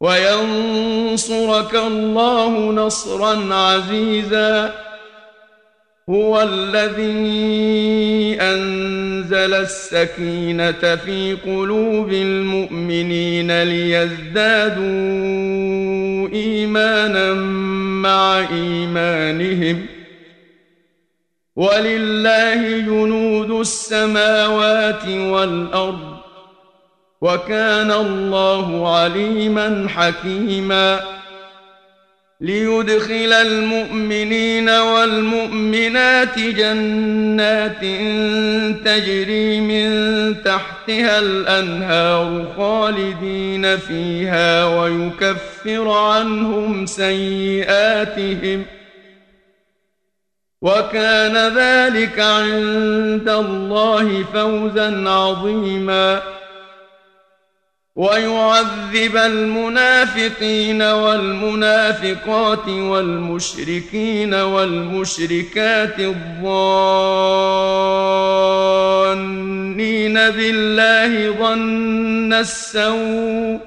وينصرك الله نصرا عزيزا. هو الذي أنزل السكينة في قلوب المؤمنين ليزدادوا ايمانا مع إيمانهم. ولله جنود السماوات والأرض وكان الله عليما حكيما. ليدخل المؤمنين والمؤمنات جنات تجري من تحتها الأنهار خالدين فيها ويكفر عنهم سيئاتهم. وكان ذلك عند الله فوزا عظيما. ويعذب المنافقين والمنافقات والمشركين والمشركات الظانين بالله ظن السوء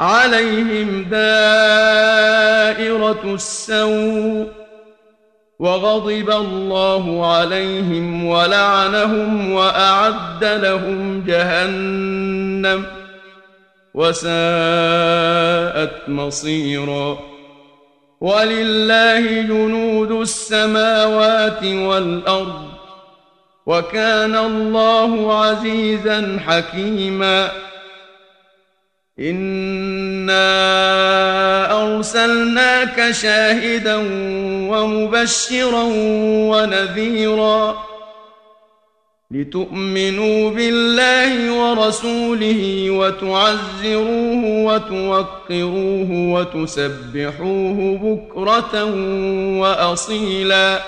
عليهم دائرة السوء وغضب الله عليهم ولعنهم وأعد لهم جهنم وساءت مصيرا. ولله جنود السماوات والأرض وكان الله عزيزا حكيما. إنا أرسلناك شاهدا ومبشرا ونذيرا لتؤمنوا بالله ورسوله وتعزروه وتوقروه وتسبحوه بكرة وأصيلا.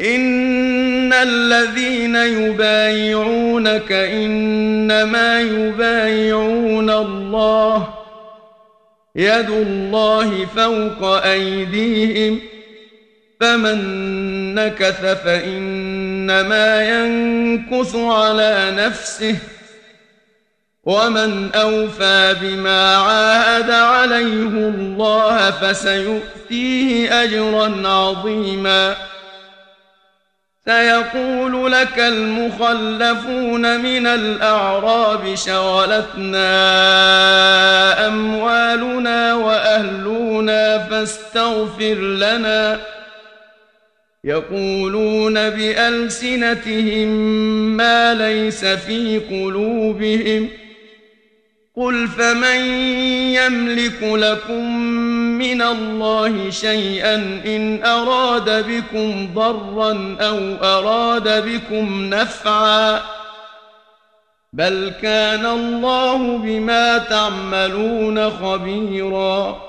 إن الذين يبايعونك إنما يبايعون الله يد الله فوق أيديهم فمن نكث فإنما ينكث على نفسه ومن أوفى بما عاهد عليه الله فسيؤتيه أجرا عظيما. سيقول لك المخلفون من الأعراب شغلتنا أموالنا وأهلنا فاستغفر لنا. يقولون بألسنتهم ما ليس في قلوبهم. قل فمن يملك لكم من الله شيئا إن أراد بكم ضرا أو أراد بكم نفعا بل كان الله بما تعملون خبيرا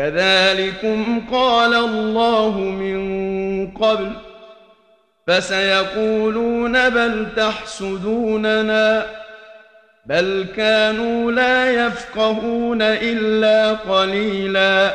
كذلكم قال الله من قبل فسيقولون بل تحسدوننا بل كانوا لا يفقهون إلا قليلا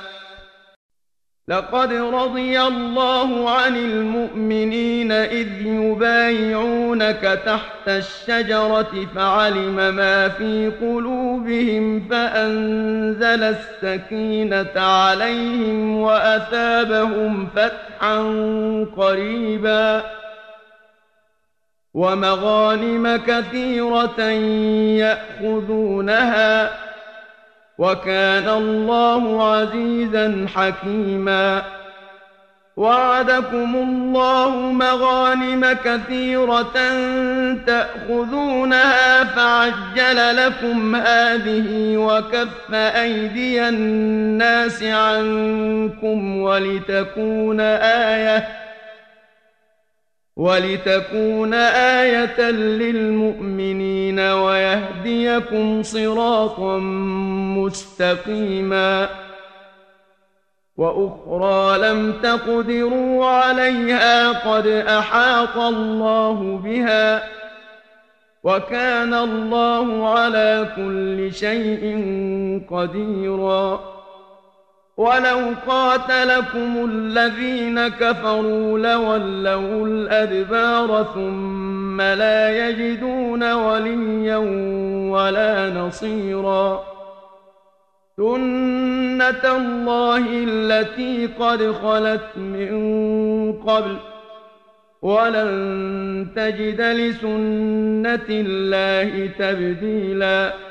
لقد رضي الله عن المؤمنين إذ يبايعونك تحت الشجرة فعلم ما في قلوبهم فأنزل السكينة عليهم وأثابهم فتحا قريبا ومغانم كثيرة يأخذونها وكان الله عزيزا حكيما. وعدكم الله مغانم كثيرة تأخذونها فعجل لكم هذه وكف أيدي الناس عنكم ولتكون آيةً ولتكون آية للمؤمنين. ويهديكم صراطا مستقيما وأخرى لم تقدروا عليها قد أحاط الله بها وكان الله على كل شيء قديراً ولو قاتلكم الذين كفروا لولوا الأدبار ثم لا يجدون وليا ولا نصيرا. سنة الله التي قد خلت من قبل. ولن تجد لسنة الله تبديلاً.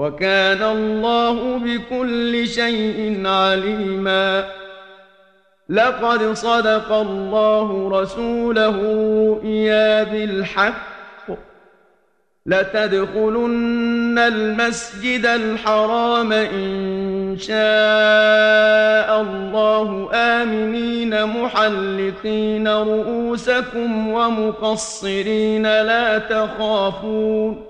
وكان الله بكل شيء عليما. لقد صدق الله رسوله رؤيا بالحق. لتدخلن المسجد الحرام إن شاء الله. آمنين محلقين رؤوسكم ومقصرين لا تخافون.